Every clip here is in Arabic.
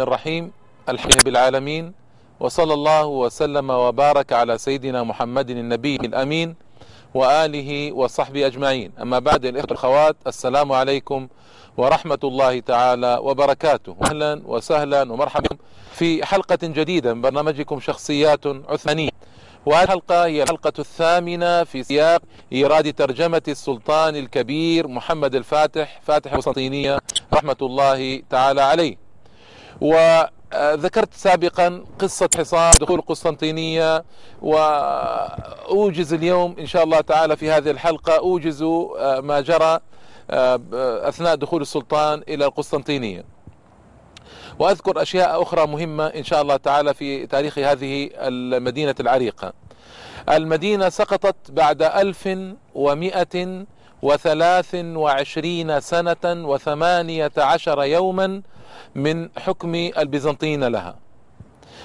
الرحيم الحمد بالعالمين وصلى الله وسلم وبارك على سيدنا محمد النبي الأمين وآله وصحبه أجمعين. أما بعد الإخوة الأخوات السلام عليكم ورحمة الله تعالى وبركاته. أهلا وسهلا ومرحبا في حلقة جديدة من برنامجكم شخصيات عثمانية. وهذه الحلقة هي الحلقة الثامنة في سياق إيراد ترجمة السلطان الكبير محمد الفاتح فاتح القسطينية رحمة الله تعالى عليه. وذكرت سابقا قصة حصار دخول القسطنطينية وأوجز اليوم إن شاء الله تعالى في هذه الحلقة أوجز ما جرى أثناء دخول السلطان إلى القسطنطينية. وأذكر أشياء أخرى مهمة إن شاء الله تعالى في تاريخ هذه المدينة العريقة. المدينة سقطت بعد ألف ومئة وثلاث وعشرين سنة وثمانية عشر يوما من حكم البيزنطيين لها.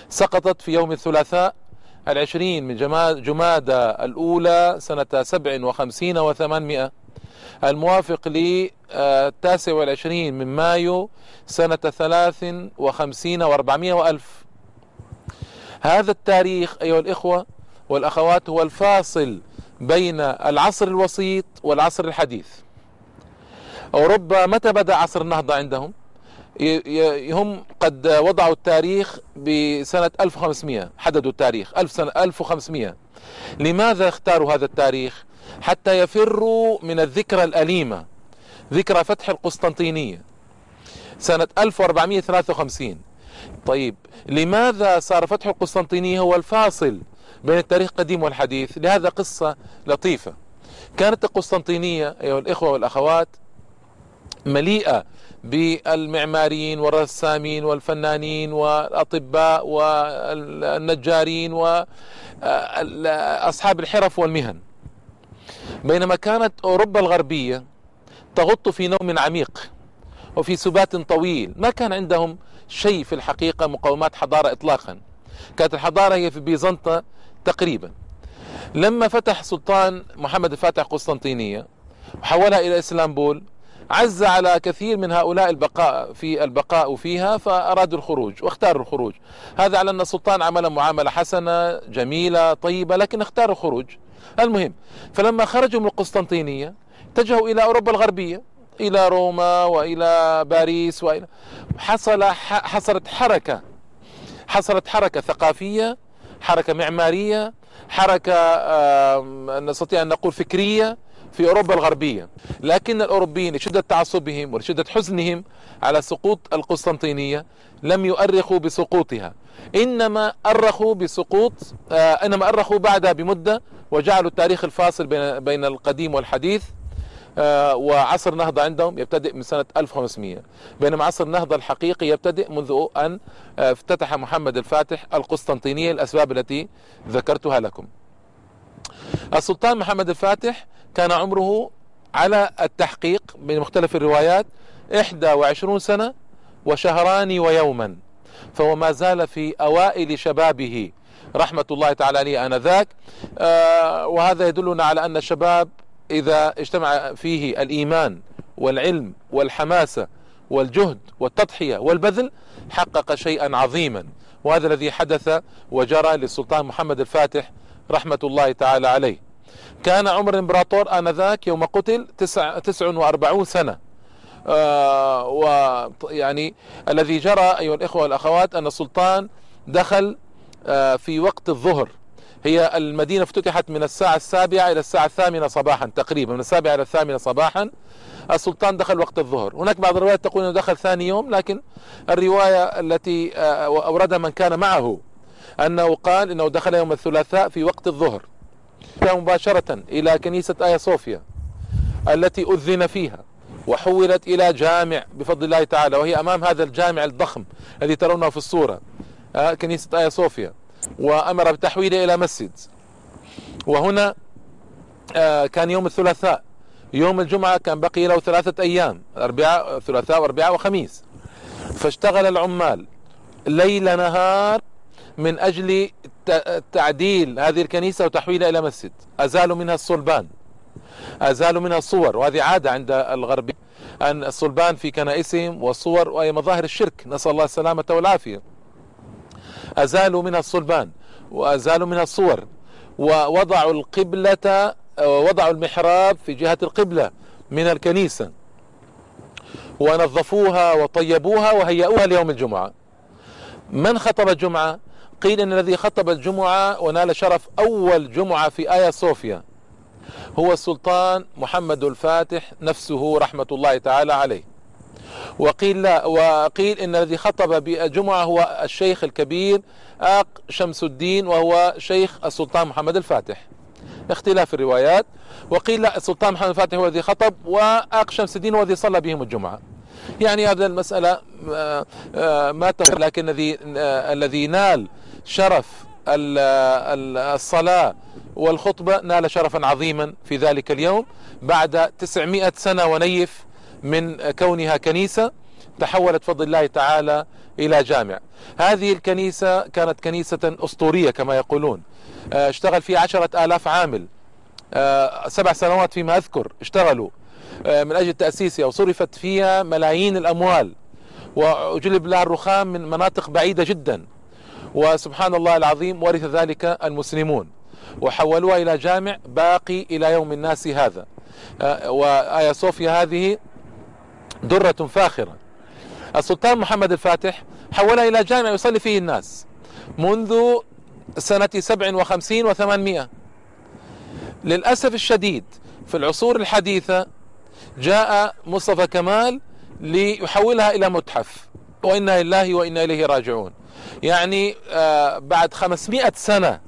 سقطت في يوم الثلاثاء العشرين من جمادى الأولى سنة سبع وخمسين وثمانمائة. الموافق للتاسع والعشرين من مايو سنة ثلاث وخمسين وأربعمائة وألف. هذا التاريخ أيها الإخوة والأخوات هو الفاصل بين العصر الوسيط والعصر الحديث. أوروبا متى بدأ عصر النهضة عندهم؟ هم قد وضعوا التاريخ بسنة 1500 حددوا التاريخ 1000 سنة 1500 لماذا اختاروا هذا التاريخ؟ حتى يفروا من الذكرى الأليمة ذكرى فتح القسطنطينية سنة 1453 طيب لماذا صار فتح القسطنطينية هو الفاصل بين التاريخ القديم والحديث؟ لهذا قصة لطيفة. كانت القسطنطينية أيها الإخوة والأخوات مليئة بالمعماريين والرسامين والفنانين والأطباء والنجارين وأصحاب الحرف والمهن. بينما كانت أوروبا الغربية تغط في نوم عميق وفي سبات طويل. ما كان عندهم شيء في الحقيقة مقومات حضارة إطلاقا. كانت الحضارة هي في بيزنطة تقريبا. لما فتح سلطان محمد الفاتح قسطنطينية وحولها إلى إسلامبول عز على كثير من هؤلاء البقاء في البقاء فيها فأرادوا الخروج واختاروا الخروج. هذا على أن السلطان عمل معاملة حسنة جميلة طيبة لكن اختاروا الخروج. المهم فلما خرجوا من القسطنطينية اتجهوا إلى أوروبا الغربية إلى روما وإلى باريس وإلى حصل حصلت حركة حصلت حركة ثقافية حركة معمارية حركة نستطيع أن نقول فكرية في أوروبا الغربية. لكن الأوروبيين لشدة تعصبهم ولشدة حزنهم على سقوط القسطنطينية لم يؤرخوا بسقوطها. إنما أرخوا بسقوط آه إنما أرخوا بعدها بمدة وجعلوا التاريخ الفاصل بين بين القديم والحديث آه وعصر النهضة عندهم يبتدئ من سنة 1500 بينما عصر النهضة الحقيقي يبتدئ منذ أن آه افتتح محمد الفاتح القسطنطينية الأسباب التي ذكرتها لكم. السلطان محمد الفاتح كان عمره على التحقيق من مختلف الروايات 21 سنة وشهران ويوما فهو ما زال في أوائل شبابه. رحمة الله تعالى عليه آنذاك. آه وهذا يدلنا على أن الشباب إذا اجتمع فيه الإيمان والعلم والحماسة والجهد والتضحية والبذل حقق شيئا عظيما. وهذا الذي حدث وجرى للسلطان محمد الفاتح رحمة الله تعالى عليه. كان عمر الامبراطور آنذاك يوم قتل تسع, تسع وأربعون سنة. آه ويعني الذي جرى أيها الإخوة والأخوات أن السلطان دخل آه في وقت الظهر. هي المدينة افتتحت من الساعة السابعة إلى الساعة الثامنة صباحا تقريبا من السابعة إلى الثامنة صباحا. السلطان دخل وقت الظهر. هناك بعض الروايات تقول أنه دخل ثاني يوم لكن الرواية التي آه أوردها من كان معه أنه قال أنه دخل يوم الثلاثاء في وقت الظهر. مباشرة إلى كنيسة آيا صوفيا التي أذن فيها وحولت إلى جامع بفضل الله تعالى وهي أمام هذا الجامع الضخم الذي ترونه في الصورة كنيسة آيا صوفيا وأمر بتحويله إلى مسجد. وهنا كان يوم الثلاثاء يوم الجمعة كان بقي له ثلاثة أيام أربعاء ثلاثاء وأربعاء وخميس. فاشتغل العمال ليل نهار من أجل تعديل هذه الكنيسة وتحويلها إلى مسجد. أزالوا منها الصلبان. أزالوا منها الصور. وهذه عادة عند الغرب أن الصلبان في كنائسهم والصور وهي مظاهر الشرك. نسأل الله السلامة والعافية. أزالوا منها الصلبان وأزالوا منها الصور. ووضعوا القبلة ووضعوا المحراب في جهة القبلة من الكنيسة. ونظفوها وطيبوها وهيئوها ليوم الجمعة. من خطب الجمعة؟ قيل إن الذي خطب الجمعة ونال شرف أول جمعة في آيا صوفيا هو السلطان محمد الفاتح نفسه رحمة الله تعالى عليه. وقيل لا وقيل إن الذي خطب بالجمعة هو الشيخ الكبير آق شمس الدين وهو شيخ السلطان محمد الفاتح. اختلاف الروايات. وقيل لا السلطان محمد الفاتح هو الذي خطب وآق شمس الدين هو الذي صلى بهم الجمعة. يعني هذا المسألة آه، آه، ما لكن الذي آه، الذي نال شرف الصلاة والخطبة نال شرفا عظيما في ذلك اليوم بعد 900 سنة ونيف من كونها كنيسة تحولت فضل الله تعالى إلى جامع. هذه الكنيسة كانت كنيسة أسطورية كما يقولون. اشتغل فيها عشرة آلاف عامل. سبع سنوات فيما أذكر اشتغلوا. آه، من أجل تأسيسها وصرفت فيها ملايين الأموال. وجلب لها الرخام من مناطق بعيدة جدا. وسبحان الله العظيم ورث ذلك المسلمون. وحولوها إلى جامع باقي إلى يوم الناس هذا. آه، وآيا صوفيا هذه درة فاخرة. السلطان محمد الفاتح حولها إلى جامع يصلي فيه الناس منذ سنة سبع وخمسين وثمانمائة. للأسف الشديد في العصور الحديثة جاء مصطفى كمال ليحولها إلى متحف. وإنا لله وإنا إليه راجعون. يعني آه، بعد خمسمائة سنة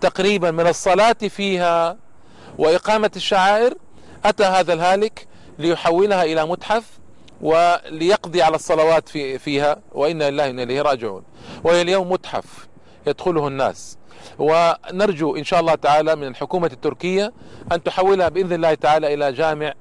تقريبا من الصلاة فيها وإقامة الشعائر أتى هذا الهالك ليحولها إلى متحف وليقضي على الصلوات في فيها وإنا لله وإنا إليه راجعون. وهي اليوم متحف يدخله الناس. ونرجو إن شاء الله تعالى من الحكومة التركية أن تحولها بإذن الله تعالى إلى جامع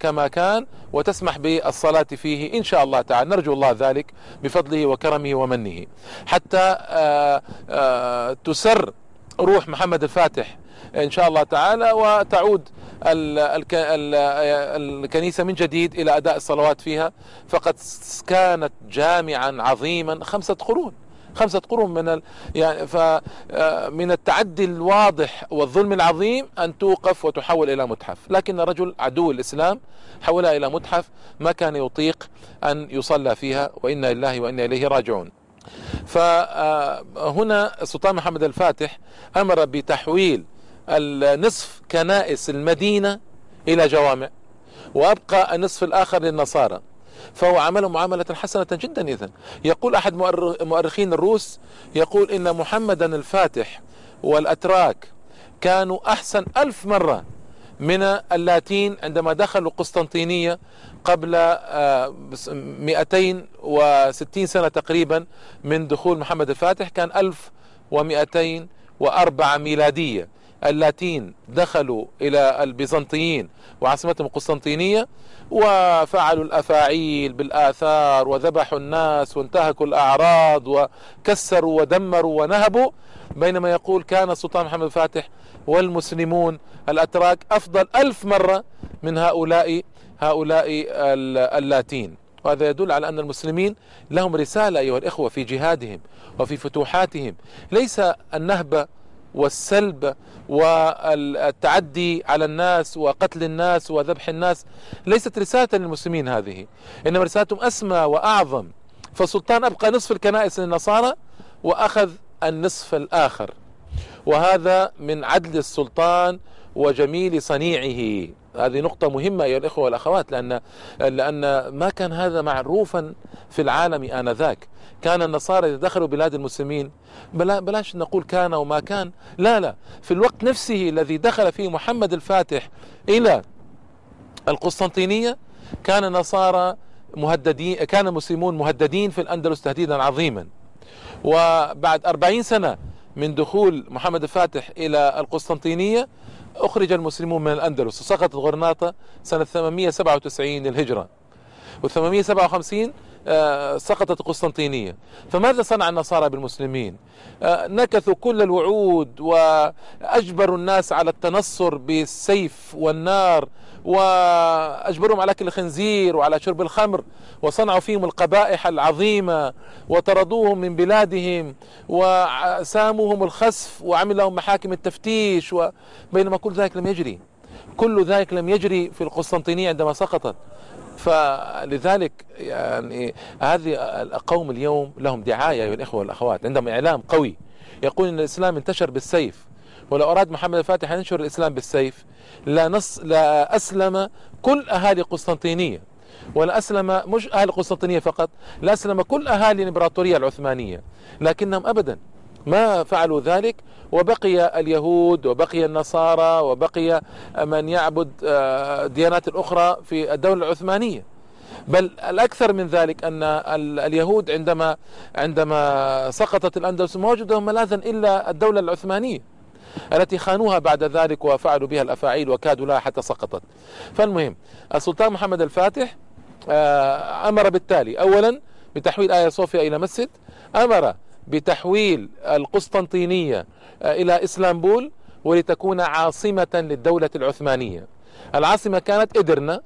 كما كان وتسمح بالصلاة فيه إن شاء الله تعالى. نرجو الله ذلك بفضله وكرمه ومنه. حتى آه، آه، تسر روح محمد الفاتح إن شاء الله تعالى وتعود الكنيسة من جديد إلى أداء الصلوات فيها. فقد كانت جامعا عظيما خمسة قرون. خمسة قرون من ال... يعني ف آه، من التعدي الواضح والظلم العظيم أن توقف وتحول إلى متحف. لكن رجل عدو الإسلام حولها إلى متحف ما كان يطيق أن يصلى فيها وإنا لله وإنا إليه راجعون. فهنا آه، السلطان محمد الفاتح أمر بتحويل النصف كنائس المدينة إلى جوامع وأبقى النصف الآخر للنصارى. فهو عمله معاملة حسنة جدا إذا يقول أحد مؤرخين الروس يقول إن محمدا الفاتح والأتراك كانوا أحسن ألف مرة من اللاتين عندما دخلوا قسطنطينية قبل 260 آه، سنة تقريبا من دخول محمد الفاتح كان 1204 ميلادية. اللاتين دخلوا إلى البيزنطيين وعاصمتهم قسطنطينية وفعلوا الأفاعيل بالآثار وذبحوا الناس وانتهكوا الأعراض وكسروا ودمروا ونهبوا. بينما يقول كان السلطان محمد الفاتح والمسلمون الأتراك أفضل ألف مرة من هؤلاء هؤلاء اللاتين. وهذا يدل على أن المسلمين لهم رسالة أيها الإخوة في جهادهم وفي فتوحاتهم. ليس النهبه والسلب والتعدي على الناس وقتل الناس وذبح الناس ليست رسالة للمسلمين هذه إنما رسالتهم أسمى وأعظم. فالسلطان أبقى نصف الكنائس للنصارى وأخذ النصف الآخر. وهذا من عدل السلطان وجميل صنيعه. هذه نقطة مهمة أيها الإخوة والأخوات لأن لأن ما كان هذا معروفا في العالم آنذاك. كان النصارى إذا دخلوا بلاد المسلمين بلا بلاش نقول كان وما كان. لا لا في الوقت نفسه الذي دخل فيه محمد الفاتح إلى القسطنطينية كان النصارى مهددين كان المسلمون مهددين في الأندلس تهديدا عظيما. وبعد أربعين سنة من دخول محمد الفاتح إلى القسطنطينية أخرج المسلمون من الأندلس وسقطت غرناطة سنة 897 للهجرة. و 857 آه، سقطت القسطنطينية فماذا صنع النصارى بالمسلمين؟ آه، نكثوا كل الوعود وأجبروا الناس على التنصر بالسيف والنار. وأجبرهم على أكل الخنزير وعلى شرب الخمر وصنعوا فيهم القبائح العظيمة وطردوهم من بلادهم وساموهم الخسف وعمل لهم محاكم التفتيش بينما كل ذلك لم يجري. كل ذلك لم يجري في القسطنطينية عندما سقطت. فلذلك يعني هذه القوم اليوم لهم دعاية أيها الإخوة والأخوات عندهم إعلام قوي. يقول أن الإسلام انتشر بالسيف. ولو أراد محمد الفاتح أن ينشر الإسلام بالسيف لا, نص لا أسلم كل أهالي قسطنطينية. ولا أسلم مش أهل القسطنطينية فقط لا أسلم كل أهالي الإمبراطورية العثمانية. لكنهم أبدا ما فعلوا ذلك وبقي اليهود وبقي النصارى وبقي من يعبد آه، ديانات الأخرى في الدولة العثمانية. بل الأكثر من ذلك أن اليهود عندما عندما سقطت الأندلس ما وجدهم ملاذا إلا الدولة العثمانية. التي خانوها بعد ذلك وفعلوا بها الأفاعيل وكادوا لها حتى سقطت. فالمهم السلطان محمد الفاتح آه، أمر بالتالي. أولا بتحويل آيا صوفيا إلى مسجد. أمر بتحويل القسطنطينية آه، إلى إسلامبول ولتكون عاصمة للدولة العثمانية. العاصمة كانت إدرنا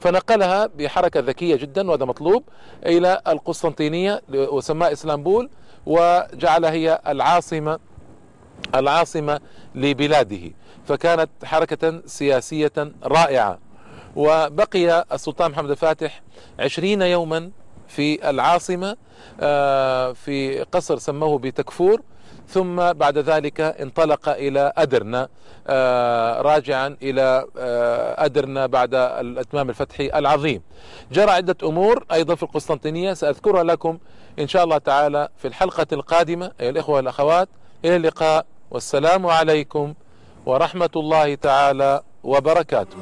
فنقلها بحركة ذكية جدا وهذا مطلوب إلى القسطنطينية وسماها إسلامبول وجعلها هي العاصمة العاصمة لبلاده فكانت حركة سياسية رائعة. وبقي السلطان محمد الفاتح عشرين يوما في العاصمة آه، في قصر سموه بتكفور. ثم بعد ذلك انطلق إلى أدرنا آه، راجعا إلى آه، أدرنا بعد الإتمام الفتحي العظيم. جرى عدة أمور أيضا في القسطنطينية سأذكرها لكم إن شاء الله تعالى في الحلقة القادمة. أيها الإخوة والأخوات إلى اللقاء والسلام عليكم ورحمة الله تعالى وبركاته.